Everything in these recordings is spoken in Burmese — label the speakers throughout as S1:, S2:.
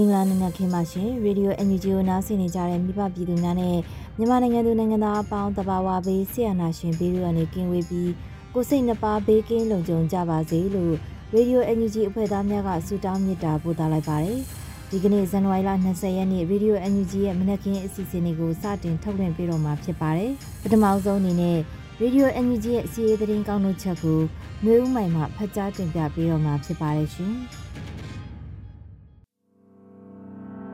S1: မင်္ဂလာနံနက်ခင်းပါရှင်ရေဒီယို NUG ကိုနားဆင်နေကြတဲ့မိဘပြည်သူများနဲ့မြန်မာနိုင်ငံသူနိုင်ငံသားအပေါင်းတဘာဝဘေးဆရာနာရှင်ဘေးတို့ကနေကင်းဝေးပြီးကိုစိတ်နှပါဘေးကင်းလုံခြုံကြပါစေလို့ရေဒီယို NUG အဖွဲ့သားများကဆုတောင်းမေတ္တာပို့သလိုက်ပါတယ်ဒီကနေ့ဇန်နဝါရီလ20ရက်နေ့ရေဒီယို NUG ရဲ့မနက်ခင်းအစီအစဉ်လေးကိုစတင်ထုတ်လွှင့်ပေးတော့မှာဖြစ်ပါတယ်ပထမဆုံးအနေနဲ့ရေဒီယို NUG ရဲ့အစီအစဉ်ကောင်းတို့ချက်ကိုမျိုးဦးမိုင်မှဖတ်ကြားတင်ပြပေးတော့မှာဖြစ်ပါတယ်ရှင်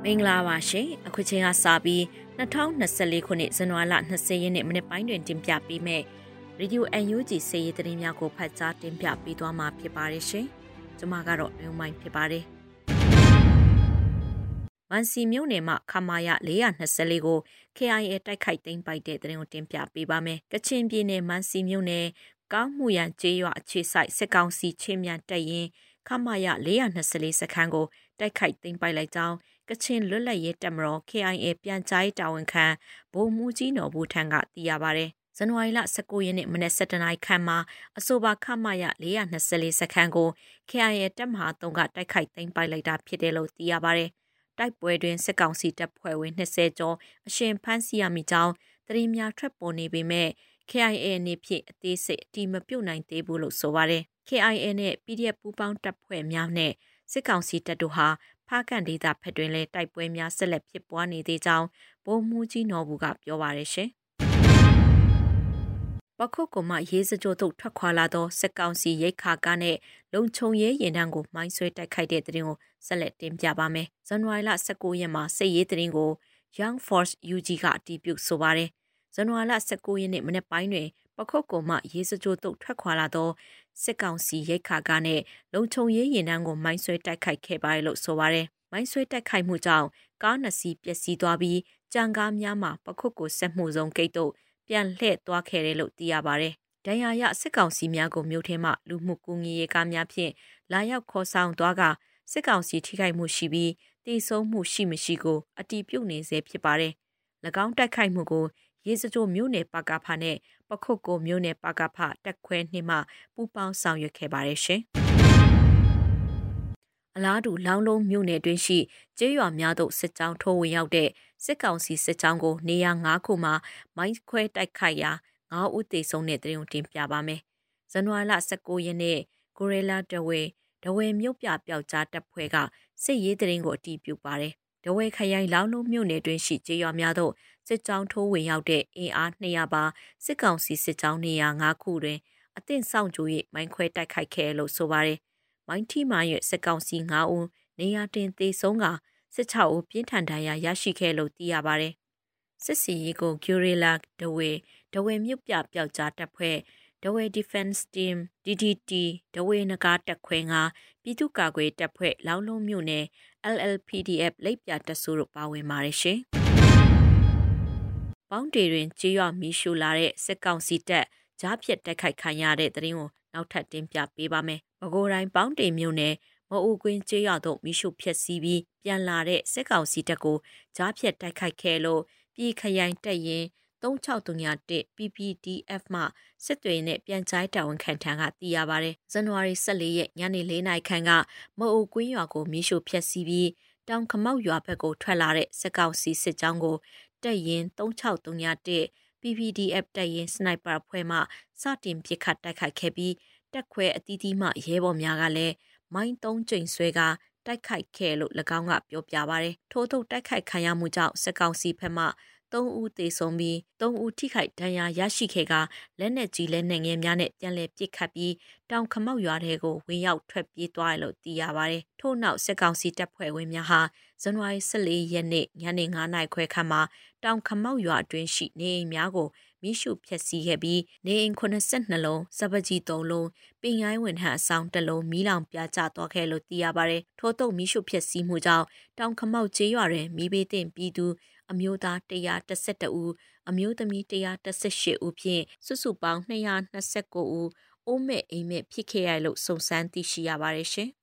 S2: မင်္ဂလာပါရှင်အခုချိန်ကစပြီး2024ခုနှစ်ဇန်နဝါရီလ20ရက်နေ့မနေ့ပိုင်းတွင်တင်ပြပေးမယ့် Radio UNG စေရေးသတင်းများကိုဖတ်ကြားတင်ပြပေးသွားမှာဖြစ်ပါတယ်ရှင်ကျွန်မကတော့ညုံမိုင်းဖြစ်ပါတယ်မန်စီမြို့နယ်မှာခမာယ424ကို KIA တိုက်ခိုက်သိမ်းပိုက်တဲ့သတင်းကိုတင်ပြပေးပါမယ်။ကချင်ပြည်နယ်မန်စီမြို့နယ်ကောင်းမှုရန်ကျေးရွာအခြေစိုက်စစ်ကောင်စီချင်းမြန်တက်ရင်ခမာယ424စခန်းကို တိုက်ခိုက်သိမ်းပိုက်လိုက်ကြောင်းကချင်လွတ်လပ်ရေးတပ်မတော် KIA ပြန်ကြားရေးတာဝန်ခံဗိုလ်မှူးကြီးနော်ဘူးထံကသိရပါဗျ။ဇန်နဝါရီလ19ရက်နေ့မနက်7:00နာရီခန့်မှာအဆိုပါခမရ424စခန်းကို KIA တပ်မဟာ3ကတိုက်ခိုက်သိမ်းပိုက်လိုက်တာဖြစ်တယ်လို့သိရပါဗျ။တိုက်ပွဲတွင်စစ်ကောင်စီတပ်ဖွဲ့ဝင်20ကျော်အရှင်ဖမ်းဆီးရမိကြောင်းသတင်းများထွက်ပေါ်နေပေမဲ့ KIA အနေဖြင့်အသေးစိတ်အတိမပြုတ်နိုင်သေးဘူးလို့ဆိုပါတယ်။ KIA နဲ့ PDF ပူးပေါင်းတပ်ဖွဲ့များနဲ့ စစ်ကောင်စီတပ်တို့ဟာဖားကန်ဒေသဖက်တွင်လည်းတိုက်ပွဲများဆက်လက်ဖြစ်ပွားနေသေးကြောင်းဗိုလ်မှူးကြီးနော်ဘူးကပြောပါရရှင်ပခုတ်ကမှရေးစကြိုတို့ထွက်ခွာလာသောစစ်ကောင်စီရိတ်ခါကားနဲ့လုံခြုံရေးရင်တန်းကိုမိုင်းဆွဲတိုက်ခိုက်တဲ့တဲ့ရင်ကိုဆက်လက်တင်ပြပါမယ်။ဇန်နဝါရီလ19ရက်မှာစစ်ရေးတဲ့ရင်ကို Young Force UG ကအတည်ပြုဆိုပါတယ်။ဇန်နဝါရီလ19ရက်နေ့မနေ့ပိုင်းတွင် ပခုတ်ကုံမှရေးစကြိုတုတ်ထွက်ခွာလာသောစစ်ကောင်စီရိတ်ခါကားနဲ့လုံခြုံရေးရင်တန်းကိုမိုင်းဆွဲတိုက်ခိုက်ခဲ့ပါတယ်လို့ဆိုပါတယ်။မိုင်းဆွဲတိုက်ခိုက်မှုကြောင့်ကားနှစ်စီးပျက်စီးသွားပြီးကြံကားများမှာပခုတ်ကိုဆက်မှုဆုံးဂိတ်တို့ပြန်လှည့်သွားခဲ့တယ်လို့သိရပါတယ်။ဒဏ်ရာရစစ်ကောင်စီများကိုမြို့ထဲမှလူမှုကူညီရေးကားများဖြင့်လာရောက်ခေါ်ဆောင်သွားကစစ်ကောင်စီထိခိုက်မှုရှိပြီးတည်ဆုံမှုရှိမရှိကိုအတီးပြုတ်နေစေဖြစ်ပါတယ်။၎င်းတိုက်ခိုက်မှုကို ရေစကြိုမြို့နယ်ပါကဖနဲ့ပခုတ်ကိုမြို့နယ်ပါကဖတက်ခွဲနှင့်မှပူးပေါင်းဆောင်ရွက်ခဲ့ပါတယ်ရှင်။အလားတူလောင်းလုံးမြို့နယ်တွင်ရှိကျေးရွာများသို့စစ်ကြောင်းထိုးဝင်ရောက်တဲ့စစ်ကောင်စီစစ်ကြောင်းကိုနေရာ၅ခုမှာမိုင်းခွဲတိုက်ခိုက်ရာ၅ဦးသေဆုံးတဲ့တရင်တင်ပြပါမယ်။ဇန်နဝါရီလ19ရက်နေ့ကိုရဲလာတဝဲဒဝဲမြို့ပြပျောက်ကြားတပ်ဖွဲ့ကစစ်ရေးတရင်ကိုအတီးပြုပါတယ်။ဒဝဲခရိုင်လောင်းလုံးမြို့နယ်တွင်ရှိကျေးရွာများသို့ စစ်ကြောင်းထိုးဝင်ရောက်တဲ့အင်အား200ပါစစ်ကောင်စီစစ်ကြောင်းနေရာ5ခုတွင်အသင့်ဆောင်ကြို၍မိုင်းခွဲတိုက်ခိုက်ခဲ့လို့ဆိုပါတယ်။မိုင်းထီမာရဲ့စစ်ကောင်စီ9ဦးနေရာတင်သေဆုံးက16ဦးပြင်းထန်ဒဏ်ရာရရှိခဲ့လို့သိရပါတယ်။စစ်စီရေးကိုဂူရီလာဒဝေဒဝေမြုပ်ပြပျောက်ကြားတပ်ဖွဲ့ဒဝေ Defense Team DDT ဒဝေနဂါတက်ခွဲငါပြည်သူ့ကာကွယ်တပ်ဖွဲ့လောင်းလုံးမြို့နယ် LLPDF လိပ်ပြတပ်စုတို့ပါဝင်ပါတယ်ရှင်။ ပေါင်းတေတွင်ကြေးရွာမီးရှို့လာတဲ့စစ်ကောင်စီတပ်ကြားဖြတ်တိုက်ခိုက်ခံရတဲ့တဲ့ရင်ကိုနောက်ထပ်တင်ပြပေးပါမယ်။ပဲခူးတိုင်းပေါင်းတေမြို့နယ်မအူကွင်းကျေးရွာသို့မီးရှို့ဖျက်ဆီးပြီးပြန်လာတဲ့စစ်ကောင်စီတပ်ကိုကြားဖြတ်တိုက်ခိုက်ခဲ့လို့ပြည်ခရိုင်တပ်ရင်3631 PPDF မှစစ်တွေနဲ့ပြန်ချိုင်းတာဝန်ခံထံကသိရပါဗျ။ဇန်နဝါရီ14ရက်ညနေ4နာရီခန့်ကမအူကွင်းရွာကိုမီးရှို့ဖျက်ဆီးပြီးတောင်ခမောက်ရွာဘက်ကိုထွက်လာတဲ့စစ်ကောင်စီစစ်ကြောင်းကို တပ်ရင်3631 PPDF တပ်ရင်စနိုက်ပါဖွဲ့မှစတင်ပစ်ခတ်တိုက်ခိုက်ခဲ့ပြီးတက်ခွဲအသီးသီးမှရဲဘော်များကလည်းမိုင်းသုံးကျိန်ဆွဲကတိုက်ခိုက်ခဲ့လို့၎င်းကပြောပြပါရယ်ထို့သို့တိုက်ခိုက်ခံရမှုကြောင့်စက်ကောင်စီဖက်မှ 3ဦးသေဆုံးပြီး3ဦးထိခိုက်ဒဏ်ရာရရှိခဲ့ကလက်နက်ကြီးလက်နက်ငယ်များနဲ့ပြန်လည်ပစ်ခတ်ပြီးတောင်ခမောက်ရွာထဲကိုဝင်ရောက်ထွက်ပြေးသွားတယ်လို့သိရပါတယ်။ထို့နောက်စစ်ကောင်စီတပ်ဖွဲ့ဝင်များဟာဇန်နဝါရီ14ရက်နေ့ညနေ9နာရီခွဲခန့်မှာတောင်ခမောက်ရွာအတွင်းရှိနေအိမ်များကိုမိရှုဖျက်ဆီးခဲ့ပြီးနေအိမ်82လုံးစပကြီး3လုံးပင်ရိုင်းဝင်ဟန်အဆောင်တစ်လုံးမီးလောင်ပြာကျသွားခဲ့လို့သိရပါတယ်။ထို့တုံမိရှုဖျက်ဆီးမှုကြောင့်တောင်ခမောက်ကျေးရွာတွင်မိဘေးတင်ပြည်သူ အမျိုးသား112ဦးအမျိုးသမီး118ဦးဖြင့်စုစုပေါင်း229ဦးအိုးမဲ့အိမ်မဲ့ဖြစ်ခဲ့ရလို့စုံစမ်းသိရှိရပါတယ်ရှင်။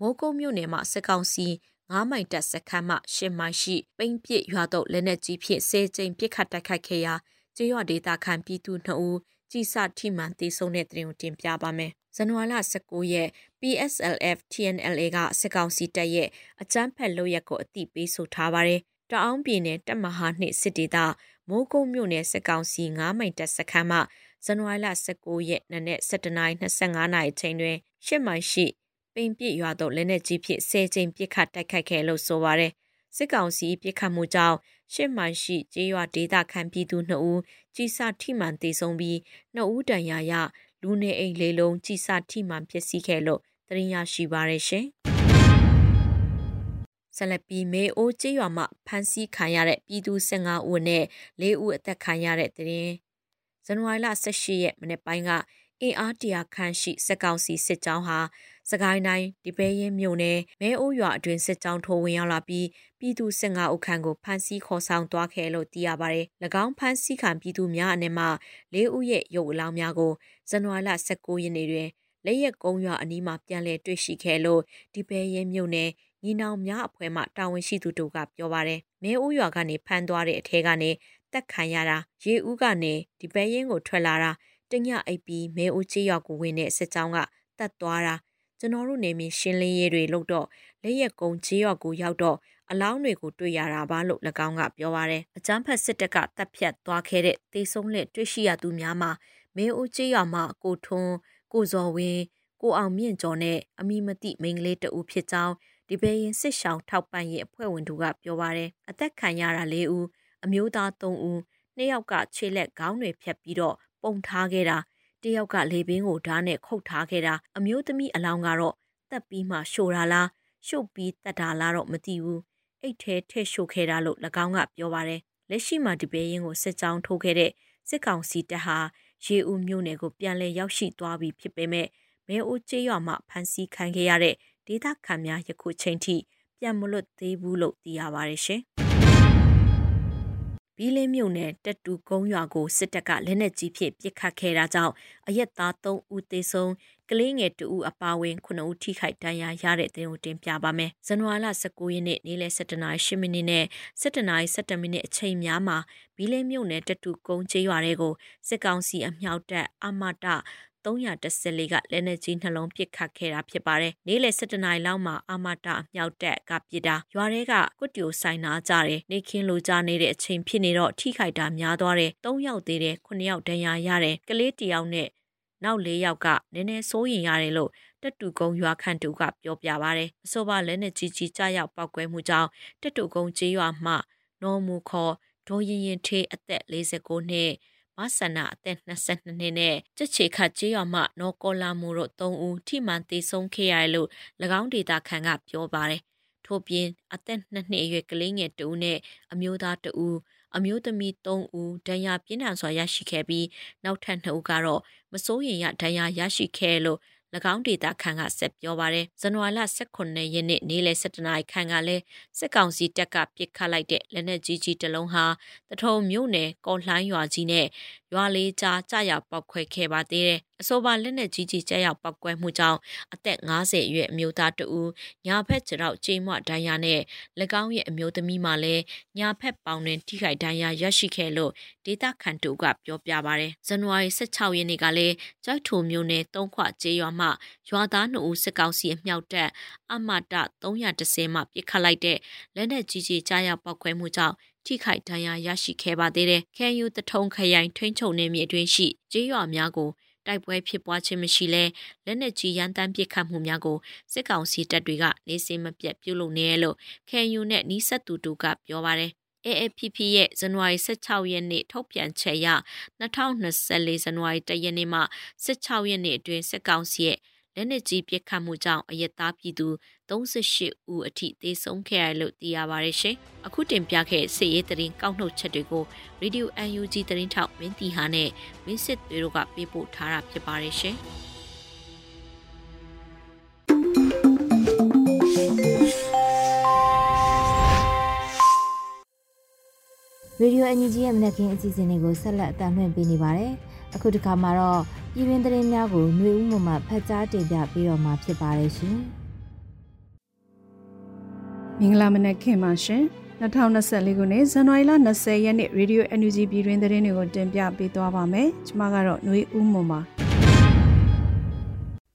S2: မိုးကုတ်မြို့နယ်မှာစက်ကောင်စီ9မိုင်တက်စခန်းမှ10မိုင်ရှိပိန်းပစ်ရွာတော့လက်နက်ကြီးဖြင့်ဆဲကျိန်ပစ်ခတ်တိုက်ခိုက်ခဲ့ရာကျေးရွာဒေသခံပြည်သူ2ဦးကြီးစထိမှန်တေဆုံးတဲ့တဲ့တင်ပြပါမယ်။ ဇန်နဝါရီ19ရက် PSLF TNLA ကစစ်ကောင်စီတပ်ရဲ့အကြမ်းဖက်လုပ်ရက်ကိုအတိပေးဆိုထားပါတယ်။တအောင်းပြည်နယ်တပ်မဟာနှစ်စစ်ဒေသမိုးကုတ်မြို့နယ်စစ်ကောင်စီ9မိုင်တပ်စခန်းမှဇန်နဝါရီ19ရက်နေ့နဲ့17:25နာရီချိန်တွင်ရှစ်မိုင်ရှိပိန်ပြစ်ရွာသို့လက်နက်ကြီးဖြင့်ဆဲကျင်းပစ်ခတ်တိုက်ခိုက်ခဲ့လို့ဆိုပါရယ်စစ်ကောင်စီပစ်ခတ်မှုကြောင့်ရှစ်မိုင်ရှိကျေးရွာဒေသခံပြည်သူ2ဦးကြီးစထိမှန်တေဆုံးပြီး2ဦးတန်ရာရ လူနေအိမ်လေးလုံးကြီးစထိမှန်ဖြစ်စီခဲ့လို့သတင်းရရှိပါရရှင်ဆလပီမေအိုကျေးရွာမှာဖမ်းဆီးခံရတဲ့ပြည်သူ15ဦးနဲ့4ဦးအသက်ခံရတဲ့တဲ့ဇန်နဝါရီလ18ရက်မနေ့ပိုင်းကအင်အားတရာခန့်ရှိစက်ကောင်စီစစ်ကြောင်းဟာ စကိုင်းတိုင်းဒီပဲရင်မြို့နယ်မဲအိုးရွာအတွင်းစစ်ကြောင်းထိုးဝင်ရောက်လာပြီးပြည်သူ15ဦးခန့်ကိုဖမ်းဆီးခေါ်ဆောင်သွားခဲ့လို့သိရပါတယ်။၎င်းဖမ်းဆီးခံပြည်သူများအနက်မှ၄ဦးရဲ့ရုပ်အလောင်းများကိုဇန်နဝါရီလ19ရက်နေ့တွင်လက်ရက်ကုန်းရွာအနီးမှာပြန်လည်တွေ့ရှိခဲ့လို့ဒီပဲရင်မြို့နယ်ညီနောင်များအဖွဲ့မှတာဝန်ရှိသူတို့ကပြောပါတယ်။မဲအိုးရွာကနေဖမ်းသွားတဲ့အထဲကနေတက်ခံရတာရေဦးကနေဒီပဲရင်ကိုထွက်လာတာတညအိပ်ပြီးမဲအိုးချေးရွာကိုဝင်တဲ့စစ်ကြောင်းကတတ်သွားတာ ကျွန်တော်တို့နေမင်းရှင်းလင်းရေးတွေလုပ်တော့လက်ရက်ကုန်းချေးရွာကိုရောက်တော့အလောင်းတွေကိုတွေ့ရတာပါလို့၎င်းကပြောပါရယ်အကြမ်းဖက်စစ်တပ်ကတပ်ဖြတ်သွားခဲ့တဲ့တေဆုံးလက်တွေ့ရှိရသူများမှာမဲအိုးချေးရွာမှာကိုထွန်းကိုဇော်ဝင်းကိုအောင်မြင့်ကျော်နဲ့အမိမတိမိန်းကလေးတဦးဖြစ်ကြောင်းဒီဘေးရင်စစ်ရှောင်းထောက်ပံ့ရေးအဖွဲ့ဝင်တို့ကပြောပါရယ်အသက်ခံရတာ၄ဦးအမျိုးသား၃ဦးနှစ်ယောက်ကခြေလက်ခေါင်းတွေဖြတ်ပြီးတော့ပုံထားခဲ့တာ တယောက်ကလေပင်ကိုဓာတ်နဲ့ခုတ်ထားခဲ့တာအမျိုးသမီးအလောင်းကတော့တက်ပြီးမှရှို့တာလားရှို့ပြီးတက်တာလားတော့မသိဘူးအိတ်ထဲထည့်ရှို့ခဲ့တာလို့၎င်းကပြောပါတယ်လက်ရှိမှာဒီပဲရင်ကိုစစ်ကြောင်းထိုးခဲ့တဲ့စစ်ကောင်စီတပ်ဟာရေဦးမြို့နယ်ကိုပြန်လည်ရောက်ရှိသွားပြီဖြစ်ပေမဲ့မဲအိုကျေးရွာမှာဖမ်းဆီးခံခဲ့ရတဲ့ဒေသခံများယခုချိန်ထိပြန်မလွတ်သေးဘူးလို့သိရပါတယ်ရှင်။ ဘီလင်းမြို့နယ်တက်တူကုန်းရွာကိုစစ်တပ်ကလက်နက်ကြီးဖြင့်ပစ်ခတ်ခဲ့တာကြောင့်အရက်သား3ဦးသေဆုံးကလေးငယ်2ဦးအပါအဝင်9ဦးထိခိုက်ဒဏ်ရာရတဲ့တဲ့ကိုတင်ပြပါမယ်။ဇန်နဝါရီလ19ရက်နေ့နေ့လယ်7:08မိနစ်နဲ့7:17မိနစ်အချိန်များမှာဘီလင်းမြို့နယ်တက်တူကုန်းကျေးရွာတွေကိုစစ်ကောင်စီအမြောက်တပ်အမတ 314ကလက်နက်ကြီးနှလုံးပစ်ခတ်ခဲ့တာဖြစ်ပါတယ်။နေ့လယ်7နာရီလောက်မှာအာမတာအမြောက်တပ်ကပစ်တာရွာထဲကကွတ်တီကိုဆိုင်နာကြတယ်။နေခင်းလိုကြနေတဲ့အချိန်ဖြစ်နေတော့ထိခိုက်တာများသွားတယ်။3ယောက်သေးတယ်9ယောက်ဒဏ်ရာရတယ်။ကလေးတယောက်နဲ့နောက်၄ယောက်ကနည်းနည်းစိုးရင်ရတယ်လို့တက်တူကုန်းရွာခန့်တူကပြောပြပါရယ်အဆိုပါလက်နဲ့ကြီးကြီးကြားရောက်ပောက်ကွဲမှုကြောင့်တက်တူကုန်းကျေးရွာမှနော်မူခေါ်ဒေါ်ရင်ရင်ထေးအသက်49နှစ် မဆန္ဒအသက်22နှစ်နဲ့ကြက်ချေခတ်ကျေးရွာမှနော်ကောလာမူတို့3ဦးထိမှန်သေဆုံးခဲ့ရတယ်လို့၎င်းဒေတာခန်ကပြောပါတယ်။ထို့ပြင်အသက်2နှစ်အရွယ်ကလေးငယ်2ဦးနဲ့အမျိုးသား2ဦးအမျိုးသမီး3ဦးဒဏ်ရာပြင်းထန်စွာရရှိခဲ့ပြီးနောက်ထပ်2ဦးကတော့မစိုးရင်ရဒဏ်ရာရရှိခဲ့လို့၎ င်းဒေတာခန့်ကဆက်ပြောပါရယ်ဇန်နဝါရီ18ရက်နေ့နေ့လယ်7နာရီခန့်ကလည်းစစ်ကောင်စီတပ်ကပစ်ခတ်လိုက်တဲ့လက်နက်ကြီးကြီးတစ်လုံးဟာတထုံမြို့နယ်ကော်လှိုင်းရွာကြီးနဲ့ရွာလေးကြားကြာရောက်ပောက်ခွဲခဲ့ပါသေးတယ်အဆိုပါလက်နက်ကြီးကြီးကြာရောက်ပောက်ကွဲမှုကြောင့်အသက်50အရွယ်အမျိုးသားတဦးညာဖက်ကျတော့ချိန်မဒဏ်ရာနဲ့၎င်းရဲ့အမျိုးသမီးမှလည်းညာဖက်ပေါင်တွင်ထိခိုက်ဒဏ်ရာရရှိခဲ့လို့ဒေတာခန်တူကပြောပြပါရယ်ဇန်နဝါရီ16ရက်နေ့ကလည်းကြိုက်ထိုမျိုးနဲ့သုံးခွကျေးရွာမှရွာသား2ဦးစစ်ကောင်စီအမြောက်တပ်အမတ310မှပစ်ခတ်လိုက်တဲ့လက်နက်ကြီးကြီးကြားရောက်ပောက်ခွဲမှုကြောင့် ထိခိုက်ဒဏ်ရာရရှိခဲ့ပါသေးတယ်။ခဲယူတထုံခရိုင်ထိန်းချုပ်နယ်မြေအတွင်းရှိကျေးရွာများကိုတိုက်ပွဲဖြစ်ပွားခြင်းမရှိလဲလက်နက်ကြီးရန်တမ်းပစ်ခတ်မှုများကိုစစ်ကောင်စီတပ်တွေကနေစဉ်မပြတ်ပြုလုပ်နေရလို့ KNU နဲ့နီးစပ်သူတို့ကပြောပါတယ် AFPP ရဲ့ဇန်နဝါရီ16ရက်နေ့ထုတ်ပြန်ချက်အရ2024ဇန်နဝါရီ1ရက်နေ့မှ16ရက်နေ့အတွင်းစစ်ကောင်စီရဲ့ လက်နက်ကြီးပစ်ခတ်မှုကြောင့်အယက်သားပြည်သူ38ဦးအထိသေဆုံးခဲ့ရလို့သိရပါတယ်ရှင်။အခုတင်ပြခဲ့စစ်ရေးတရင်ကောက်နှုတ်ချက်တွေကို Radio UNG တရင်ထောက်မင်းတီဟာနဲ့မင်းစစ်တွေတို့ကပေးပို့ထားတာဖြစ်ပါတယ်ရှင်။
S1: ရေဒီယိုအန်ဂျီရဲ့မနက်ခင်းအစီအစဉ်လေးကိုဆက်လက်အသံလွှင့်ပေးနေပါတယ်။အခုတစ်ခါမှာတော့ ပြည်တွင်းသတင်းများကိုຫນွေဦးမှမှဖတ်ကြားတင်ပြပေးတော့မှာဖြစ်ပါတယ်ရှင်။
S3: မင်္ဂလာမနက်ခင်းပါရှင်2024ခုနှစ်ဇန်နဝါရီလ20ရက်နေ့ Radio NUG ပြည်တွင်းသတင်းတွေကိုတင်ပြပေးသွားပါမယ်ကျွန်မကတော့ຫນွေဦးမွန်ပါ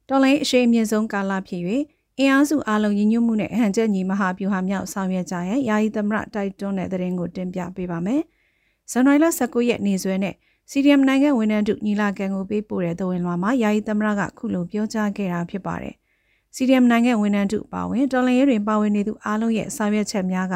S3: တော်လိုင်းအရှိန်အမြင့်ဆုံးကာလဖြစ်၍အင်အားစုအလုံးညီညွတ်မှုနဲ့အဟန်ချက်ညီမဟာဗျူဟာမြောက်ဆောင်ရွက်ကြရဲ့ယာယီသမရတိုက်တွန်းတဲ့သတင်းကိုတင်ပြပေးပါမယ်ဇန်နဝါရီလ19ရက်နေ့စွဲနဲ့ စီရီယမ်နိုင်ငံဝန်ထမ်းတို့ညီလာခံကိုပေးပို့တဲ့သဝင်လွှာမှာယာယီသမရကခုလိုပြောကြားခဲ့တာဖြစ်ပါတယ်စီဒီအမ်နိုင်ငံဝန်ထမ်းတို့ပါဝင်တော်လန်ရဲတွင်ပါဝင်နေသူအားလုံးရဲ့ဆောင်ရွက်ချက်များက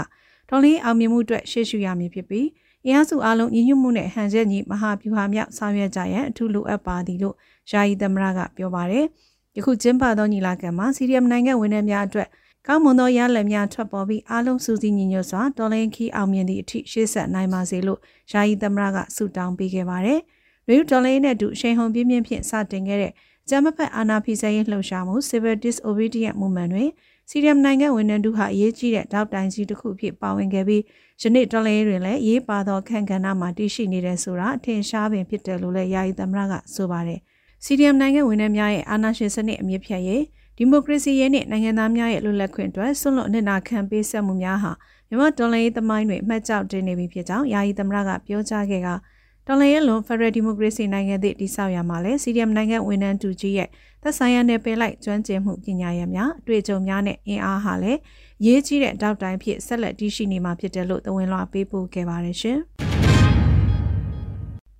S3: တော်လန်အောင်မြင်မှုအတွက်ရှေ့ရှုရမည်ဖြစ်ပြီးအင်အားစုအားလုံးညီညွတ်မှုနဲ့ဟန်ချက်ညီမဟာဗျူဟာမြောက်ဆောင်ရွက်ကြရန်အထူးလိုအပ်ပါသည်လို့ယာယီသမရကပြောပါတယ်။ယခုကျင်းပသောညီလာခံမှာစီဒီအမ်နိုင်ငံဝန်ထမ်းများအတွက် ကောင်းမွန်သောရလဒ်များထွက်ပေါ်ပြီးအားလုံးစူးစီးညီညွတ်စွာတော်လန်ခီအောင်မြင်သည့်အထိရှေ့ဆက်နိုင်ပါစေလို့ယာယီသမရကဆုတောင်းပေးခဲ့ပါတယ်။ရေယူတော်လန်နဲ့အတူရှိန်ဟုန်ပြင်းပြင်းဖြင့်စတင်ခဲ့တဲ့ကျမ်းမဖက်အာဏာဖီဆဲရေးလှုပ်ရှားမှု Civil Disobedience Movement တွင်စီရီယမ်နိုင်ငံဝန်ထမ်းတို့ဟာအရေးကြီးတဲ့တောက်တိုင်ကြီးတစ်ခုဖြစ်ပါဝင်ခဲ့ပြီးယနေ့တော်လေးတွင်လည်းရေးပါသောခန့်ကဏ္ဍမှာတည်ရှိနေတဲ့ဆိုတာအထင်ရှားပင်ဖြစ်တယ်လို့လည်းယာယီသမရကဆိုပါတယ်။စီရီယမ်နိုင်ငံဝန်ထမ်းများရဲ့အာဏာရှင်စနစ်အမြင့်ဖြတ်ရေး ဒီမိုကရေစီရေးနဲ့နိုင်ငံသားများရဲ့လွတ်လပ်ခွင့်အတွက်ဆွလွတ်အနစ်နာခံပေးဆက်မှုများဟာမြန်မာတော်လှန်ရေးသမိုင်းတွင်အမှတ်ကြောက်တင်နေပြီဖြစ်ကြောင်းယာယီသမရကပြောကြားခဲ့ကတော်လှန်ရေးလွန်ဖက်ဒရယ်ဒီမိုကရေစီနိုင်ငံသည့်တည်ဆောက်ရမှာလဲစီဒီအမ်နိုင်ငံဝန်ထမ်းတူကြီးရဲ့သက်ဆိုင်ရာနယ်ပယ်လိုက်ကျွမ်းကျင်မှုပညာရများအတွေ့အကြုံများနဲ့အင်အားဟာလည်းရေးကြီးတဲ့တောက်တိုင်းဖြစ်ဆက်လက်တည်ရှိနေမှာဖြစ်တယ်လို့သဝင်လွှာပေးပို့ခဲ့ပါတယ်ရှင်။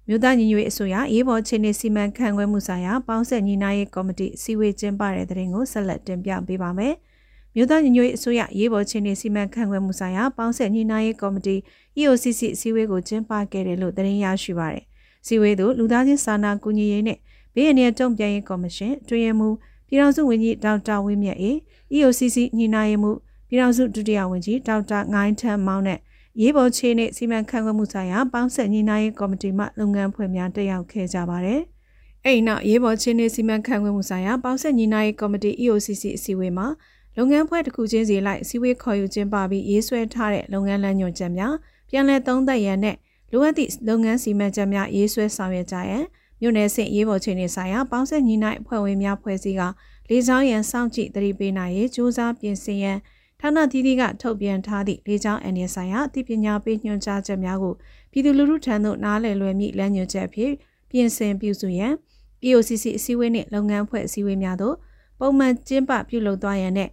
S3: မြို့သားညီညွတ်ရေးအစိုးရရေးပေါ်ချင်းနေစီမံခန့်ခွဲမှုဆိုင်ရာပေါင်းဆက်ညီနာရေးကော်မတီစီဝေးကျင်းပတဲ့တဲ့ရင်ကိုဆက်လက်တင်ပြပေးပါမယ်။မြို့သားညီညွတ်ရေးအစိုးရရေးပေါ်ချင်းနေစီမံခန့်ခွဲမှုဆိုင်ရာပေါင်းဆက်ညီနာရေးကော်မတီ EOCC အစည်းအဝေးကိုကျင်းပခဲ့တယ်လို့သတင်းရရှိပါရယ်။စီဝေးသို့လူသားချင်းစာနာကူညီရေးနဲ့ဘေးအန္တရာယ်တုံ့ပြန်ရေးကော်မရှင်တွင်ရမှုပြည်ထောင်စုဝန်ကြီးဒေါက်တာဝင်းမြတ်အေ EOCC ညီနာရေးမှုပြည်ထောင်စုဒုတိယဝန်ကြီးဒေါက်တာငိုင်းထန်းမောင်းနဲ့ ရေးပေါ်ချင်းနဲ့စီမံခန့်ခွဲမှုဆိုင်ရာပေါင်းဆက်ညီနာရေးကော်မတီမှလုပ်ငန်းဖွဲ့များတက်ရောက်ခဲ့ကြပါတယ်။အဲ့ဒီနောက်ရေးပေါ်ချင်းနဲ့စီမံခန့်ခွဲမှုဆိုင်ရာပေါင်းဆက်ညီနာရေးကော်မတီ EOCC အစည်းအဝေးမှာလုပ်ငန်းဖွဲ့တစ်ခုချင်းစီလိုက်စီဝေးခေါ်ယူခြင်းပါပြီးရေးဆွဲထားတဲ့လုပ်ငန်းလမ်းညွှန်ချက်များပြန်လည်သုံးသပ်ရန်နဲ့လိုအပ်သည့်လုပ်ငန်းစီမံချက်များရေးဆွဲဆောင်ရွက်ကြရန်မြို့နယ်ဆင့်ရေးပေါ်ချင်းနေဆိုင်ရာပေါင်းဆက်ညီနိုင်အဖွဲ့ဝင်များဖွဲ့စည်းကလေးချောင်းရန်စောင့်ကြည့်တတိပေးနိုင်ရေးစ조사ပြင်ဆင်ရန် ဌာနသီးသီးကထုတ်ပြန်ထားသည့်လေးချောင်းအန်ရဆိုင်ရာအသိပညာပေးညွှန်ကြားချက်များကိုပြည်သူလူထုထံသို့နားလည်လွယ်မိလမ်းညွှန်ချက်ဖြင့်ပြင်ဆင်ပြုစုရန် EOCC အစည်းအဝေးနှင့်လုပ်ငန်းဖွဲ့အစည်းအဝေးများသို့ပုံမှန်ကျင်းပပြုလုပ်သွားရန်နဲ့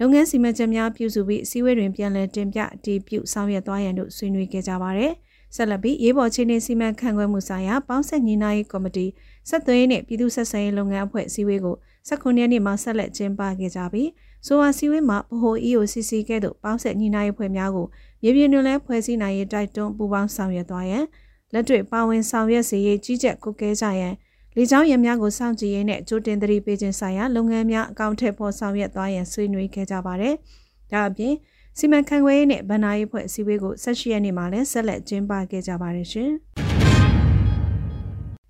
S3: လုပ်ငန်းစီမံချက်များပြုစုပြီးစီးဝေးတွင်ပြန်လည်တင်ပြအတည်ပြုဆောင်ရွက်သွားရန်တို့ဆွေးနွေးခဲ့ကြပါတယ်။ဆက်လက်ပြီးရေးပေါ်ချင်းနေစီမံခန့်ခွဲမှုဆိုင်ရာပေါင်းဆက်ညီနာရေးကော်မတီဆက်သွင်းနှင့်ပြည်သူ့ဆက်ဆံရေးလုပ်ငန်းအဖွဲ့အစည်းအဝေးကို19ရက်နေ့မှာဆက်လက်ကျင်းပခဲ့ကြပြီး ဆိုပါစီဝေးမှာဗဟို EOCC ကဲ့သို့ပေါင်းဆက်ညီနာရေးဖွဲ့များကိုမြေပြင်တွင်လည်းဖွဲ့စည်းနိုင်ရေးတိုက်တွန်းပူးပေါင်းဆောင်ရွက်သွားရန်လက်တွေ့ပါဝင်ဆောင်ရွက်စေရေးကြီးကြပ်ကုကဲကြရန်လေကြောင်းရည်များကိုစောင့်ကြည့်ရင်းနဲ့ကြိုတင်သတိပေးခြင်းဆိုင်ရာလုပ်ငန်းများအကောင့်ထည့်ဖို့ဆောင်ရွက်သွားရန်ဆွေးနွေးခဲ့ကြပါတယ်။ဒါအပြင်စီမံခန့်ခွဲရေးနဲ့ဗဏ္ဍာရေးဖွဲ့အစည်းအဝေးကိုဆက်ရှိရနေမှာလည်းဆက်လက်ကျင်းပခဲ့ကြပါတယ်ရှင်။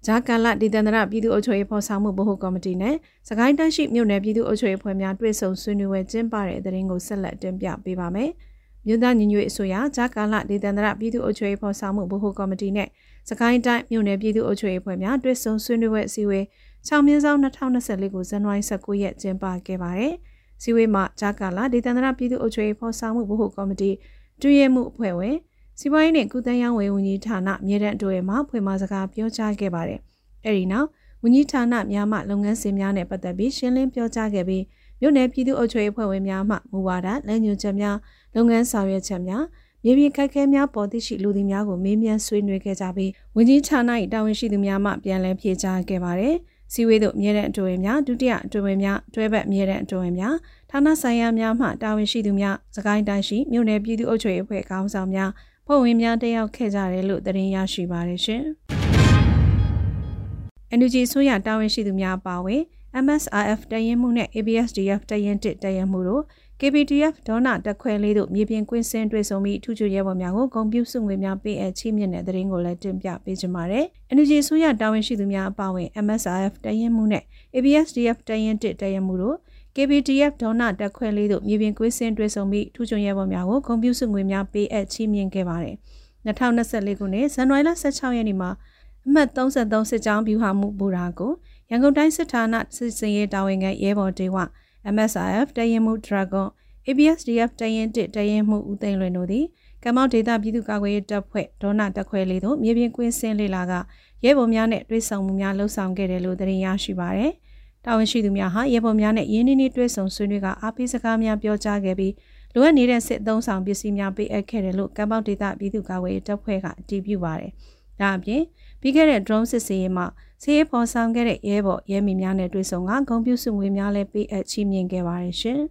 S3: ဂျာကန်လဒေသန္တရပြည်သူ့အုပ်ချုပ်ရေးဖော်ဆောင်မှုဗဟိုကော်မတီနဲ့စကိုင်းတိုင်းရှိမြို့နယ်ပြည်သူ့အုပ်ချုပ်ရေးဖွဲ့များတွေ့ဆုံဆွေးနွေးပွဲကျင်းပတဲ့တဲ့ရင်ကိုဆက်လက်တင်ပြပေးပါမယ်။မြို့သားညီညွတ်ရေးအစိုးရဂျာကာလဒေသန္တရပြည်သူ့အုပ်ချုပ်ရေးဖော်ဆောင်မှုဗဟိုကော်မတီနဲ့စကိုင်းတိုင်းမြို့နယ်ပြည်သူ့အုပ်ချုပ်ရေးဖွဲ့များတွဲဆုံဆွေးနွေးပွဲအစည်းအဝေး6မြင်းဆောင်2024ကိုဇန်နဝါရီ19ရက်ကျင်းပခဲ့ပါတယ်။စည်းဝေးမှာဂျာကာလာဒေသန္တရပြည်သူ့အုပ်ချုပ်ရေးဖော်ဆောင်မှုဗဟိုကော်မတီတွဲရမှုအဖွဲ့ဝင် စီးပွားရေးနဲ့ကုသရေးဝန်ဝန်ကြီးဌာနမြေတံအတွဲမှဖွင့်မစကားပြောကြားခဲ့ပါတယ်။အဲဒီနောက်ဝန်ကြီးဌာနများမှလုပ်ငန်းစဉ်များနဲ့ပတ်သက်ပြီးရှင်းလင်းပြောကြားခဲ့ပြီးမြို့နယ်ပြည်သူ့အုပ်ချုပ်ရေးအဖွဲ့ဝင်များမှမူဝါဒလမ်းညွှန်ချက်များလုပ်ငန်းဆောင်ရွက်ချက်များမြေပြင်ခက်ခဲများပေါ်သိရှိလူသည်များကိုမေးမြန်းဆွေးနွေးခဲ့ကြပြီးဝန်ကြီးဌာန၏တာဝန်ရှိသူများမှပြန်လည်ဖြေကြားခဲ့ပါတယ်။စီဝေးသို့မြဲတဲ့အတွေ့အများဒုတိယအတွေ့အများတွဲဘက်မြဲတဲ့အတွေ့အများဌာနဆိုင်ရာများမှတာဝန်ရှိသူများစကိုင်းတိုင်းရှိမြို့နယ်ပြည်သူ့အုပ်ချုပ်ရေးအဖွဲ့ခေါင်းဆောင်များ ဖွဲ့ဝင်များတက်ရောက်ခဲ့ကြတယ်လို့သတင်းရရှိပါတယ်ရှင်။ NUG ဆိုရတာဝန်ရှိသူများပါဝင် MSRF တရင်မှုနဲ့ ABSDF တရင်1တရင်မှုတို့ KPTF ဒေါနာတက်ခွဲလေးတို့မြေပြင်ကွင်းစင်းတွေ့ဆုံပြီးထူးချွန်ရဲဘော်များကိုဂုံပြုစုငွေများပေးအပ်ချီးမြှင့်တဲ့သတင်းကိုလည်းတင်ပြပေးကြပါမယ်။ Energy ဆိုရတာဝန်ရှိသူများအပါအဝင် MSRF တရင်မှုနဲ့ ABSDF တရင်1တရင်မှုတို့ KPTF ဒေါနာတက်ခွဲလေးတို့မြေပြင်ကွင်းစင်းတွေ့ဆုံပြီးထူးချွန်ရဲဘော်များကိုဂုံပြုစုငွေများပေးအပ်ချီးမြှင့်ခဲ့ပါတယ်။2024ခုနှစ်ဇန်နဝါရီလ16ရက်နေ့မှာအမှတ်33စစ်ကြောင်းဗျူဟာမှုဘူရာကိုရန်ကုန်တိုင်းစစ်ဌာနစစ်စင်ရေးတာဝန်ခံရဲဘော်တေဝ MSIF တရင်မှု Dragon ABSDF တရင်1တရင်မှုဦးသိန်းလွင်တို့သည်ကမ္ဘောဒေတာပြည်သူ့ကာကွယ်ရေးတပ်ဖွဲ့ဒေါနာတက်ခွဲလေးတို့မြေပြင်ကွင်းစင်းလေးလာကရဲဘော်များနဲ့တွဲဆောင်မှုများလှုပ်ဆောင်ခဲ့တယ်လို့သတင်းရရှိပါရယ်။ တာဝန်ရှိသူများဟာရဲဘော်များနဲ့ရင်းနှီးနှီးတွဲဆောင်ဆွေးနွေးကအားပေးစကားများပြောကြားခဲ့ပြီးလိုအပ်နေတဲ့စစ်သုံးဆောင်ပစ္စည်းများပေးအပ်ခဲ့တယ်လို့ကမ္ဘောဒေတာပြည်သူ့ကာကွယ်ရေးတပ်ဖွဲ့ကအတည်ပြုပါရယ်။ဒါအပြင်ပြီးခဲ့တဲ့ drone စစ်ဆေးရေးမှာဆေးဖော်ဆောင်ခဲ့တဲ့ရဲဘော်ရဲမီများနဲ့တွေ့ဆုံကဂုံပြူစုငွေများလည်းပေးအပ်ချီးမြှင့်ခဲ့ပါတယ်ရှင်။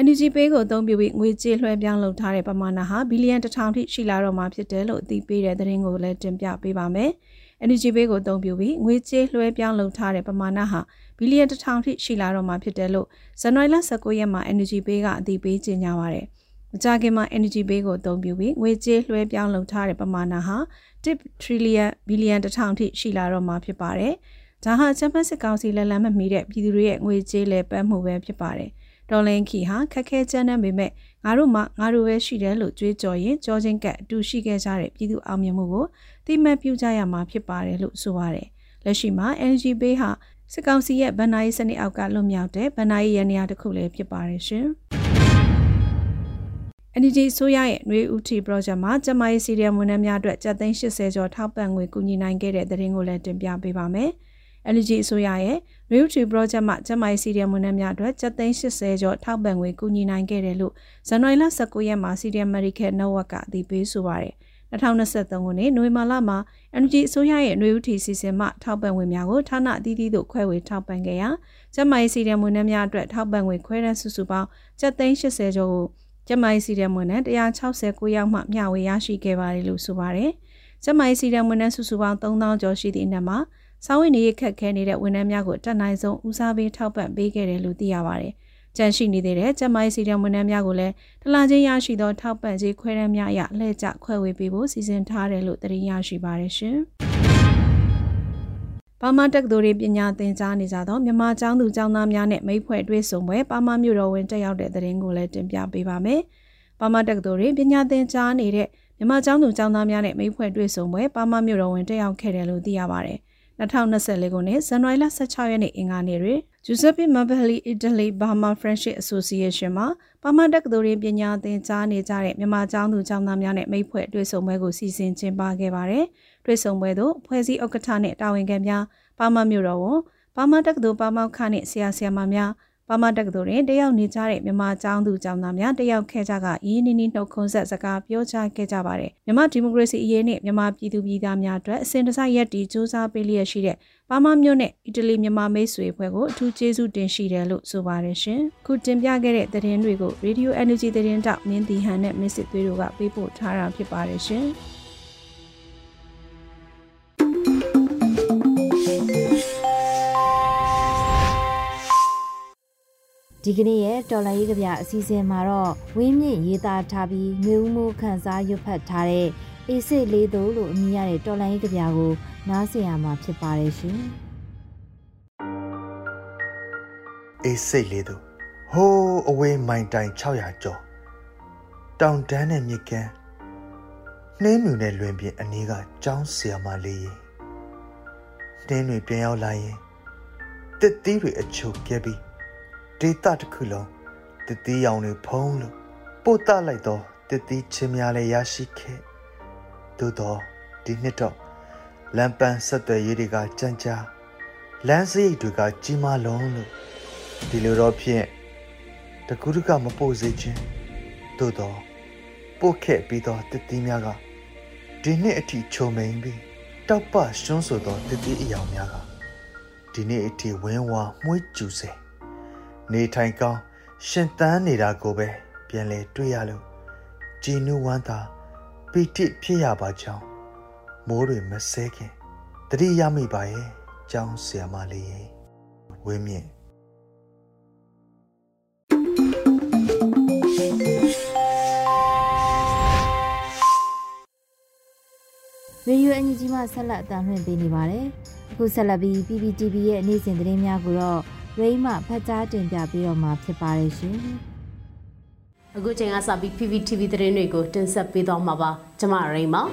S3: Energy Pay ကိုအသုံးပြုပြီးငွေကြေးလွှဲပြောင်းလုပ်ထားတဲ့ပမာဏဟာဘီလီယံတစ်ထောင်ထိရှိလာတော့မှာဖြစ်တယ်လို့အသိပေးတဲ့သတင်းကိုလည်းတင်ပြပေးပါမယ်။ Energy Pay ကိုအသုံးပြုပြီးငွေကြေးလွှဲပြောင်းလုပ်ထားတဲ့ပမာဏဟာဘီလီယံတစ်ထောင်ထိရှိလာတော့မှာဖြစ်တယ်လို့ဇန်နဝါရီလ19ရက်မှာ Energy Pay ကအသိပေးကြေညာပါရယ်။မကြာခင်မှာ Energy Pay ကိုအသုံးပြုပြီးငွေကြေးလွှဲပြောင်းလုပ်ထားတဲ့ပမာဏဟာ1 trillion ဘီလီယံတစ်ထောင်ထိရှိလာတော့မှာဖြစ်ပါတယ်။ဒါဟာချမ်ပီယံစစ်ကောင်စီလက်လန်းမမီတဲ့ပြည်သူတွေရဲ့ငွေကြေးလဲပတ်မှုပဲဖြစ်ပါတယ်။ဒေါ်လင်းခီဟာခက်ခဲကြမ်းတမ်းပေမဲ့ ငါတို့မှငါတို့ပဲရှိတယ်လို့ကြွေးကြော်ရင်ကြောချင်းကပ်အတူရှိခဲ့ကြတဲ့ပြည်သူအောင်မြင်မှုကိုတိမှတ်ပြုကြရမှာဖြစ်ပါတယ်လို့ဆိုပါတယ်။လက်ရှိမှာ NG Bay ဟာစစ်ကောင်စီရဲ့ဗန်နာရေးစနစ်အောက်ကလွတ်မြောက်တဲ့ဗန်နာရေးရန်နေရာတစ်ခုလည်းဖြစ်ပါတယ်ရှင်။ NGO ဆိုရရဲ့နှွေဦးထီ project မှာကျမရေးစီရီယံဝန်ထမ်းများအတွက်ကျပ်သိန်း80ကျော်ထောက်ပံ့ငွေကူညီနိုင်ခဲ့တဲ့သတင်းကိုလည်းတင်ပြပေးပါမယ်။ LG အစိုးရ ရဲ့ Realty Project မှကျမိုင်းစီရီယံဝန်ထမ်းများအတွက်7သိန်း80ကျော်ထောက်ပံ့ငွေကူညီနိုင်ခဲ့တယ်လို့ဇန်နဝါရီလ19ရက်မှာ Syrian Medical Network ကအသိပေးဆိုပါရယ်2023ခုနှစ်နိုဝင်ဘာလမှာ NG အစိုးရရဲ့နှွေဦးထီစီစဉ်မှထောက်ပံ့ငွေများကိုဌာနအသီးသီးသို့ခွဲဝေထောက်ပံ့ခဲ့ရာကျမိုင်းစီရီယံဝန်ထမ်းများအတွက်ထောက်ပံ့ငွေခွဲတဲ့စုစုပေါင်း7သိန်း80ကျော်ကိုကျမိုင်းစီရီယံဝန်ထမ်း169ယောက်မှမျှဝေရရှိခဲ့ပါတယ်လို့ဆိုပါရယ်ကျမိုင်းစီရီယံဝန်ထမ်းစုစုပေါင်း3000ကျော်ရှိသည့်အနက်မှာ စာဝင်နေရခက်ခဲနေတဲ့ဝန်ထမ်းများကိုတက်နိုင်ဆုံးဦးစားပေးထောက်ပံ့ပေးခဲ့တယ်လို့သိရပါတယ်။ကြန့်ရှိနေသေးတဲ့ကျမိုင်းစီတံဝန်ထမ်းများကိုလည်းတလာချင်းရရှိသောထောက်ပံ့ကြေးခွဲတမ်းများအရလှည့်ကျခွဲဝေပေးဖို့စီစဉ်ထားတယ်လို့သိရရှိပါတယ်ရှင်။ပါမတက္ကသိုလ်ပညာသင်ကြားနေကြသောမြန်မာကျောင်းသူကျောင်းသားများနဲ့မိဖွဲ့တွဲဆုံပွဲပါမမြို့တော်ဝင်တက်ရောက်တဲ့သတင်းကိုလည်းတင်ပြပေးပါမယ်။ပါမတက္ကသိုလ်ပညာသင်ကြားနေတဲ့မြန်မာကျောင်းသူကျောင်းသားများနဲ့မိဖွဲ့တွဲဆုံပွဲပါမမြို့တော်ဝင်တက်ရောက်ခဲ့တယ်လို့သိရပါတယ်။ 2024ခုနှစ်ဇန်နဝါရီလ16ရက်နေ့အင်္ဂါနေ့တွင် Giuseppe Mabelli Italy Burma Friendship Association မှာပါမတက္ကသိုလ်ရင်းပညာသင်ကြားနေကြတဲ့မြန်မာကျောင်းသူကျောင်းသားများနဲ့မိတ်ဖွဲ့တွေ့ဆုံပွဲကိုစီစဉ်ကျင်းပခဲ့ပါတယ်။တွေ့ဆုံပွဲသို့ဖွဲ့စည်းဥက္ကဋ္ဌနဲ့တာဝန်ခံများပါမမြို့တော်ဝန်ပါမတက္ကသိုလ်ပါမောက်ခနဲ့ဆရာဆရာမများ ပါမတက္ကသိုလ်တွင်တယောက်နေကြတဲ့မြန်မာကျောင်းသူကျောင်းသားများတယောက်ခဲ့ကြကရင်းနှီးနှီးနှုတ်ခွန်းဆက်စကားပြောကြားခဲ့ကြပါတယ်မြန်မာဒီမိုကရေစီအရေးနဲ့မြန်မာပြည်သူပြည်သားများအတွက်အစဉ်တစိုက်ရက်တီစူးစမ်းပေးလျက်ရှိတဲ့ပါမမြို့နဲ့အီတလီမြန်မာမိတ်ဆွေဖွဲ့ကိုအထူးကျေးဇူးတင်ရှိတယ်လို့ဆိုပါတယ်ရှင်ခုတင်ပြခဲ့တဲ့သတင်းတွေကို Radio Energy သတင်းတောက်မင်းတီဟန်နဲ့မစ်စစ်သွေးတို့ကပေးပို့ထားတာဖြစ်ပါတယ်ရှင်
S1: ဒီကနေ့ရဲ့တော်လိုင်းရေးကဗျအစီအစဉ်မှာတော့ဝင်းမြင့်ရေးသားထားပြီးမျိုးဦးမိုးခန်းစားရွတ်ဖတ်ထားတဲ့အေးစိတ်လေးသို့လို့အမည်ရတဲ့တော်လိုင်းရေးကဗျကိုနားဆင်ရမှာဖြစ်ပါတယ်ရှင်။
S4: အေးစိတ်လေးသို့ဟိုးအဝေးမိုင်တိုင်600ကျော်တောင်တန်းနဲ့မြစ်ကမ်းနှင်းမြူနဲ့လွင်ပြင်အနီးကကျောင်းဆရာမလေးရင်နှင်းတွေပြန်ရောက်လာရင်တစ်သီးတွေအချုပ်ပြဲပြီး ဒေတာတစ်ခုလုံးတတိရောင်တွေဖုံးလို့ပို့တလိုက်တော့တတိချင်းများလည်းရရှိခဲ့သို့တော့ဒီနှစ်တော့လမ်းပန်းဆက်သွယ်ရေးတွေကကြမ်းကြာလမ်းစရိတ်တွေကကြီးမားလုံးလို့ဒီလိုတော့ဖြင့်တကူတကမပို့စေခြင်းသို့တော့ပို့ခဲ့ပြီးတော့တတိများကဒီနှစ်အထိချုံမိန်ပြီးတောက်ပရှွန်းဆိုသောတတိအယောင်များကဒီနေ့အထိဝင်းဝါမှုှကျူစေ နေထိုင်ကောင်းရှင်သန်နေတာကိုပဲပြန်လဲတွေ့ရလို့ကြည်နူးဝမ်းသာပီတိဖြစ်ရပါကြောင်းမိုးတွေမဆဲခင်တတိရမိပါရဲ့ကျောင်းဆရာမလေးရဲ့ဝင်းမြင့်
S1: ရေဒီယိုအန်ဂျီမှဆက်လက်အသံလွှင့်ပေးနေပါတယ်။အခုဆက်လက်ပြီး PPTV ရဲ့နေ့စဉ်သတင်းများကိုတော့ ရိမ့်မှဖတ်ကြားတင်ပြပေးတော့မှာဖြစ်ပါတယ်ရှင်။
S5: အခုချိန်ကစပြီး PPTV သတင်းတွေကိုတင်ဆက်ပေးတော့မှာပါ။ကျွန်မရိမ့်ပါ။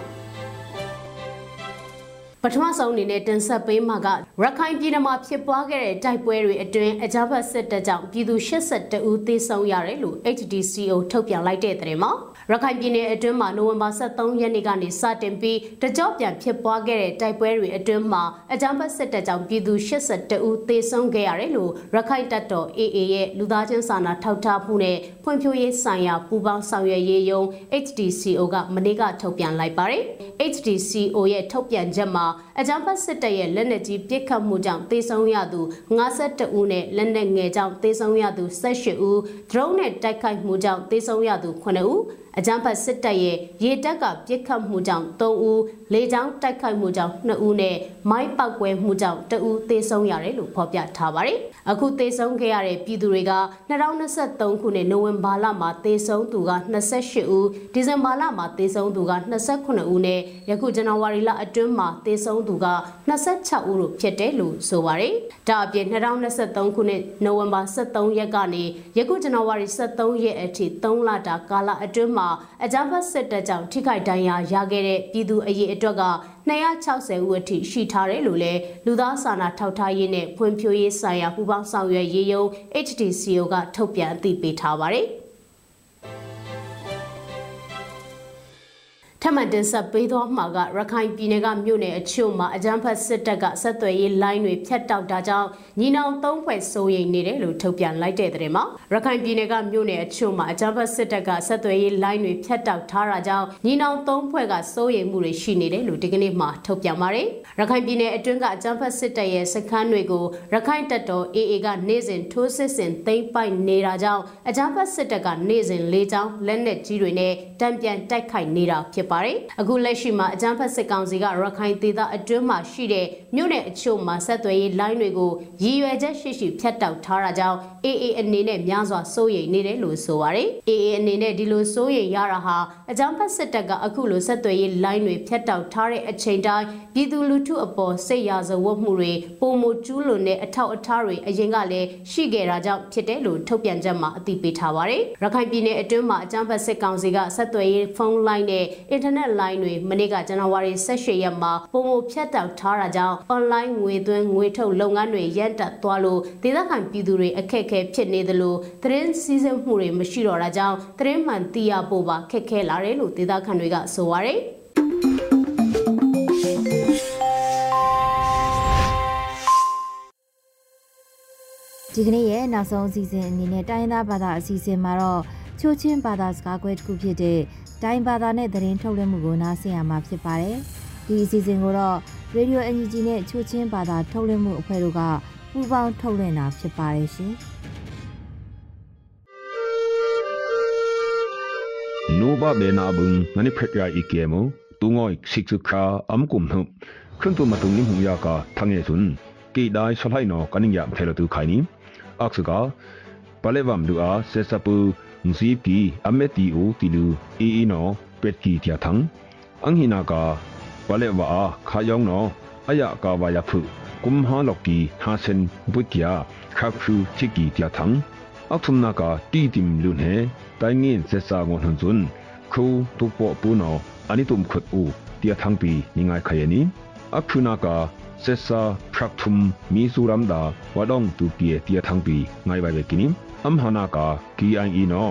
S5: ပထမဆုံးအနေနဲ့တင်ဆက်ပေးမှာကရခိုင်ပြည်နယ်မှာဖြစ်ပွားခဲ့တဲ့တိုက်ပွဲတွေအတွင်းအကြမ်းဖက်စစ်တပ်ကြောင့်ပြည်သူ82ဦးသေဆုံးရတယ်လို့ HDCO ထုတ်ပြန်လိုက်တဲ့သတင်းမှာ ရခိုင်ပြည်နယ်အတွင်းမှာနိုဝင်ဘာ23ရက်နေ့ကနေစတင်ပြီးတကြော့ပြန်ဖြစ်ပွားခဲ့တဲ့တိုက်ပွဲတွေအတွင်းမှာအကြမ်းဖက်စစ်တပ်ကြောင့်ပြည်သူ82ဦးသေဆုံးခဲ့ရတယ်လို့ရခိုင်တပ်တော် AA ရဲ့လူသားချင်းစာနာထောက်ထားမှုနဲ့ဖွံ့ဖြိုးရေးဆိုင်ရာပူးပေါင်းဆောင်ရွက်ရေးယုံ HDCO ကမနေ့ကထုတ်ပြန်လိုက်ပါတယ်။ HDCO ရဲ့ထုတ်ပြန်ချက်မှာအကြမ်းဖက်စစ်တပ်ရဲ့လက်နက်ကြီးပစ်ခတ်မှုကြောင့်သေဆုံးရသူ52ဦးနဲ့လက်နက်ငယ်ကြောင့်သေဆုံးရသူ18ဦး drone နဲ့တိုက်ခိုက်မှုကြောင့်သေဆုံးရသူ9ဦးအကြမ်းဖက်စစ်တပ်ရဲ့ရေတပ်ကပြစ်ခတ်မှုကြောင့်3ဦးလေကြောင်းတိုက်ခိုက်မှုကြောင့်2ဦးနဲ့မိုင်းပောက်ကွဲမှုကြောင့်2ဦးသေဆုံးရတယ်လို့ဖော်ပြထားပါတယ်။အခုသေဆုံးခဲ့ရတဲ့ပြည်သူတွေက2023ခုနှစ်နိုဝင်ဘာလမှာသေဆုံးသူက28ဦးဒီဇင်ဘာလမှာသေဆုံးသူက28ဦးနဲ့ယခုဇန်နဝါရီလအတွင်းမှာသေဆုံးသူက26ဦးတို့ဖြစ်တယ်လို့ဆိုပါတယ်။ဒါအပြင်2023ခုနှစ်နိုဝင်ဘာ23ရက်ကနေယခုဇန်နဝါရီ23ရက်အထိ3လတာကာလအတွင်းမှာမှာအကြမ်းဖက်စစ်တပ်ကြောင့်ထိခိုက်ဒဏ်ရာရခဲ့တဲ့ပြည်သူအရေးအတွက်က260ဦးအထိရှိထားတယ်လို့လည်းလူသားစာနာထောက်ထားရေးနဲ့ဖွံ့ဖြိုးရေးဆိုင်ရာပူးပေါင်းဆောင်ရွက်ရေးယုံ HDCO ကထုတ်ပြန်အသိပေးထားပါတယ်။ ထမှန်တင်ဆက်ပေးသောမှာကရခိုင်ပြည်နယ်ကမြို့နယ်အချို့မှာအကြမ်းဖက်စစ်တပ်ကဆက်သွယ်ရေးလိုင်းတွေဖြတ်တောက်တာကြောင့်ညီနောင်သုံးဖွဲ့စိုးရိမ်နေတယ်လို့ထုတ်ပြန်လိုက်တဲ့တဲ့မှာရခိုင်ပြည်နယ်ကမြို့နယ်အချို့မှာအကြမ်းဖက်စစ်တပ်ကဆက်သွယ်ရေးလိုင်းတွေဖြတ်တောက်ထားတာကြောင့်ညီနောင်သုံးဖွဲ့ကစိုးရိမ်မှုတွေရှိနေတယ်လို့ဒီကနေ့မှထုတ်ပြန်ပါတယ်ရခိုင်ပြည်နယ်အတွင်းကအကြမ်းဖက်စစ်တပ်ရဲ့စခန်းတွေကိုရခိုင်တပ်တော် AA ကနေ့စဉ်ထိုးစစ်ဆင်သိမ်းပိုက်နေတာကြောင့်အကြမ်းဖက်စစ်တပ်ကနေ့စဉ်လေးချောင်းလက်နက်ကြီးတွေနဲ့တံပြန်တိုက်ခိုက်နေတာဖြစ်ပါတယ်။အခုလက်ရှိမှာအကြမ်းဖက်စစ်ကောင်စီကရခိုင်ဒေသအတွင်းမှာရှိတဲ့မြို့နယ်အချို့မှာဆက်သွယ်ရေးလိုင်းတွေကိုရည်ရွယ်ချက်ရှိရှိဖြတ်တောက်ထားတာကြောင့် AA အနေနဲ့များစွာစိုးရိမ်နေတယ်လို့ဆိုပါတယ်။ AA အနေနဲ့ဒီလိုစိုးရိမ်ရတာဟာအကြမ်းဖက်စစ်တပ်ကအခုလိုဆက်သွယ်ရေးလိုင်းတွေဖြတ်တောက်ထားတဲ့အချိန်တိုင်းပြည်သူလူထုအပေါ်စိတ်ရာဇဝတ်မှုတွေပုံမကျူးလွန်တဲ့အထောက်အထားတွေအရင်ကလည်းရှိခဲ့တာကြောင့်ဖြစ်တယ်လို့ထုတ်ပြန်ချက်မှာအသိပေးထားပါတယ်။ရခိုင်ပြည်နယ်အတွင်းမှာအကြမ်းဖက်စစ်ကောင်စီကဆက်သွယ်ရေးဖုန်းလိုင်းနဲ့အင်တာနက်လိုင်းတွေမနေ့ကဇန်နဝါရီ18ရက်မှာပုံမဖြတ်တောက်ထားတာကြောင့် online ငွေသွင်းငွေထုတ်လုပ်ငန်းတွေရပ်တန့်သွားလို့ဒေသခံပြည်သူတွေအခက်အခဲဖြစ်နေသလိုသတင်းစီးဆင်းမှုတွေမရှိတော့တာကြောင့်သတင်းမှန်သိရဖို့ပါခက်ခဲလာတယ်လို့ဒေသခံတွေကဆိုပါရယ်
S1: ဒီကနေ့ရဲ့နောက်ဆုံးအစီအစဉ်အနေနဲ့တိုင်းသားဘာသာအစီအစဉ်မှာတော့ ချိုးချင်းဘာသာစကားကွဲတစ်ခုဖြစ်တဲ့တိုင်းဘာသာနဲ့သတင်းထုတ်လွှင့်မှုကိုနားဆင်ရမှာဖြစ်ပါတယ်။ဒီအစီအစဉ်ကိုတော့ Radio NUG နဲ့ချိုးချင်းဘာသာထုတ်လွှင့်မှုအဖွဲ့တို့ကပူးပေါင်းထုတ်လွှင့်တာဖြစ်ပါတယ်ရှင်။
S6: Nuba benabung nani phekya ikemo tungoi siksuka amkum nu khuntu matung nim huya ka thange sun ki dai solai no kaning ya phelo tu khaini aksuka palevam du a sesapu ငစီပီအမေတီအိုတီလူအီအီနောပက်ကီတျာထန်းအင်ဟိနာကာဝလေဝါခါယောင်နောအယ ကာဝါယဖုကုမ်ဟာလော်ကီဟာစင်ဘွိကီယာခါဖူချီကီတျာထန်းအခုမနာကာတီတင်လူနေတိုင်ငင်းဆက်စာငွန်ဟွန်ဇွန်းခုတူပေါ်ပူနောအနိတုမ်ခွတ်ဦးတျာထန်းပီနိငိုင်ခယနီအခုနာကာဆက်စာဖရက်ထုမ်မီဇူရမ်ဒါဝဒုံတူပီတျာထန်းပီငိုင်ဝိုင်ဝေကီနီ am hana ka ki ai i no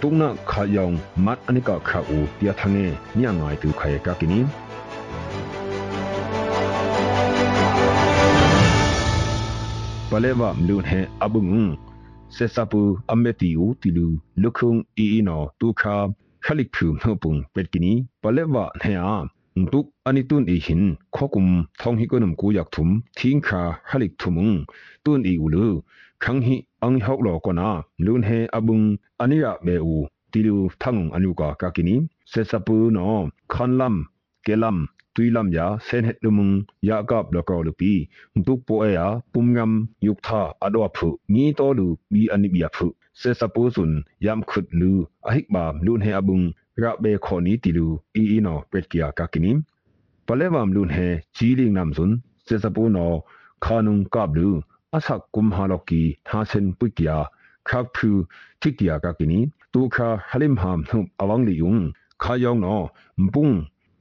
S6: tung na kha yong mat ani ka kha u tia thange nya ngai tu khaye ka kini paleva mlun he abung se sapu ameti u tilu lukhung i i no tu kha khalik phu no pung pet kini paleva he a ตุกอันนี้ตุนอีหินข้อกุมทองฮิกนมกูอยากถุมทิ้งขาฮลิกถุมุงตุนอีอุลือขังฮิ อังฮอกหลอกนาลุนเฮอบุงอันนี้ะเบอูติลูทังอันุกากากินีเซซาปูนอคันลัมเกลัมตุยลัมยาเซนเฮตลุมุงยากาบลกอลปีตุกโปเอยาปุมงามยุคทาอดวพุงีตอลูมีอันิบยาพุเซซาปูสุนยามขุดลูอหิกบามลุนเฮอบุงระเบขอนี้ติลูอีอีนอเปรตกิยากากินีปะเลวามลุนเฮจีลิงนามซุนเซซาปูนอคานุงกาบลู အဆက်ကုမ်ဟာလော်ကီသာစင်ပုကီယာခပ်ဖူတိကီယာကကီနီတူခါဟလင်ဟမ်နှုအဝန်းလီယုံခါယောင်နောမပုန်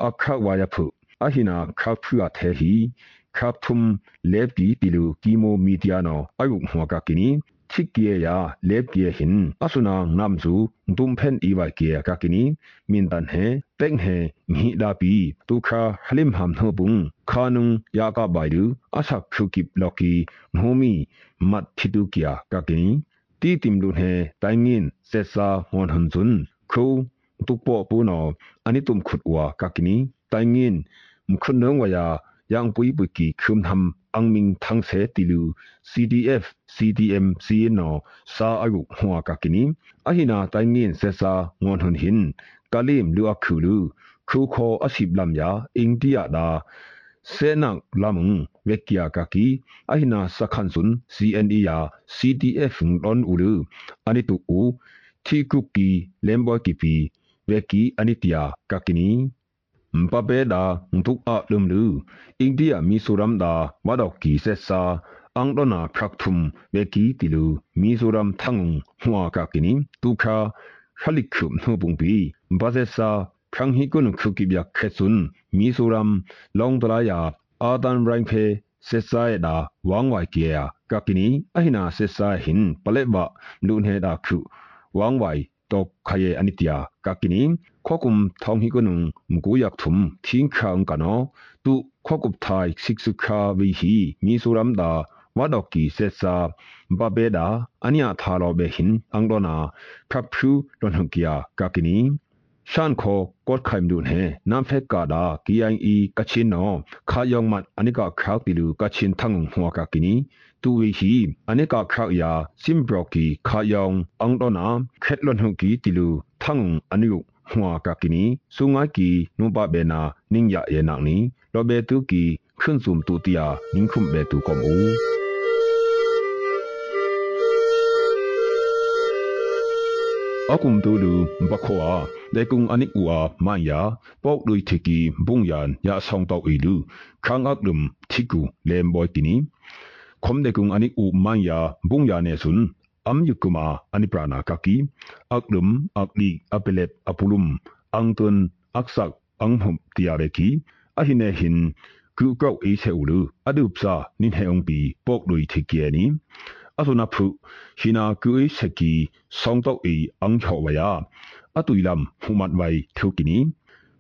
S6: အခါဝါယဖုအဟိနာခပ်ဖူအထဲဟီခပ်ထုံလေပီတီလူကီမိုမီဒီယာနောအယုဟောကကီနီ ชิกเกียยาเล็บเกียหินอสุนางนำจูดุมเพนอีวาเกียกากินีมินตันเฮเป็งเฮมีดาปีตุคาฮลิมหามเฮบุงคานุงยากาบายดูอาสักคุกิบลอกีโนมีมัดทิดูเกียกากินีตีติมลุนเฮไตงินเซซางอนหันจุนคูตุกปอปูนออันนี้ตุมขุดวากากินีไตงินมคุนเนงวายายังปุยปุยกีคุมทำ ang ming thang se tilu CDF CDM CNO sa agu hwa ka kini ahina tai ngin se sa ngon hun hin kalim lu akhulu khu kho asib lam ya india da senak lamung vekia kaki ahina sakhansun CNE ya CDF ron ulu anitu u thikuki lembo kipi veki anitia kakini ကုကီလမ်ဘောကီပီဝက်ကီအနိတယာကကီနီမပပေဒါငုတ်အလုံလူအိန္ဒိယမီဆိုရမ်ဒါဝါဒေါကီဆက်စာ angdona phrakthum veki tilu mizoram thangung hwa ka kini tukha khalikhum hnubung bi bazesa phanghi kun khuki bya khetsun mizoram longdala ya adan rainphe sesai da wangwai kia ka kini ahina sesai hin paleba lunhe da khu wangwai ตกขยอนิตยากากินีข้อกุมทองฮิกนุงมุกุยักถุมทิ้งคางกันเนาะตุข้อกุบไทยสิกสุคาวิฮีมีสุรัม ดาဝါဒေါကီဆက်စာဘဘေဒါအနိယသာလောဘေဟင်အန်ဒိုနာဖပ်ဖူလွန်ဟကီယာကာကီနီရှန်ခိုကော့ခိုင်ဒွန်ဟေနမ်ဖက်ကာဒါ KIE ကချင်နောခါယောင်မတ်အနိကခါတီလူကချင်ထငုံဟွာကာကီနီ တူဝီဟီအနိကခါယာစင်ဘရော်ကီခါယောင်အန်ဒိုနာခက်လွန်ဟကီတီလူထငုံအနိယဟွာကာကီနီဆုငါကီနုပဘေနာနင်းရယေနာနီလောဘေတူကီခွန်းစုံတူတီယာနင်းခုမ်ဘေတူကောမူ akum tulu bakhoa lekung anik ua maya pok dui thiki bungyan ya song tok ilu khang aklum thiku lem boy tini khom lekung anik u maya bungya ne sun am yukuma ani prana kaki aklum akli apelep apulum angtun aksak anghum tiare ki ahine hin ku kau e se ulu adupsa nin heong pi pok dui thiki ni အဆုနာဖုဟိနာကူအိစကီဆောင်းတော့အီအန်ချောဝယာအတူလမ်ဖူမတ်ဝိုင်ထုကီနီ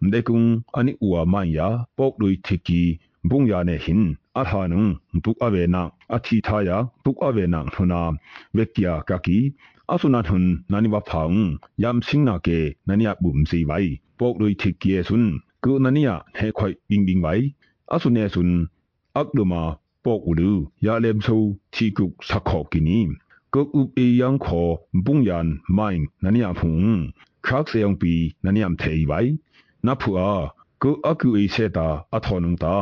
S6: မဒေကုံအနိအူဝမန်ယာပေါကဒွိတီကီဘုံယာနေဟင် အထာနုဒုအဝေနာအချီထာယဒုအဝေနာထုနာဝေကီယာကကီအဆုနာထုန်နာနိဝဖောင်ယမ်စင်းနာကေနနိယဘုံစီဝိုင်ပေါကလွိထိကီယေဆွန်းကုနနိယဟေခွိုင်ဘင်းဘင်းဝိုင်အဆုနေဆွန်းအကလမာပေါကလူယာလမ်ဆူချီကုစခောကီနီကုဥပေယံခောဘုံယန်မိုင်နနိယဖုံခရက်ဆေယံပီနနိယမ်ထေဝိုင်နဖူအာကုအကူအေဆေတာအထောနုံတာ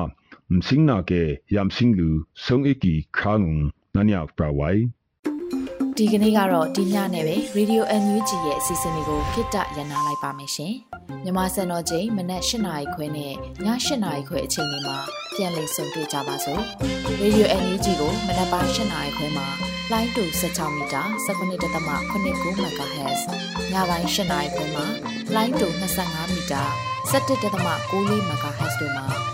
S6: မစင်းနာကေယမ်စင်းလူဆုံအီကီခါငုံနန်ယောက်ပရဝိုင်
S7: ဒီကနေ့ကတော့ဒီညနဲ့ပဲ Radio NUG ရဲ့အစီအစဉ်လေးကိုခਿੱတရနာလိုက်ပါမယ်ရှင်။မြမစံတော်ချိန်မနက်၈နာရီခွဲနဲ့ည၈နာရီခွဲအချိန်တွေမှာပြန်လည်ဆုံတွေ့ကြပါစို့။ Radio NUG ကိုမနက်ပိုင်း၈နာရီခွဲမှာလိုင်းတူ16မီတာ19.89 MHz ၊ညပိုင်း၈နာရီခွဲမှာလိုင်းတူ25မီတာ17.6 MHz တို့မှာ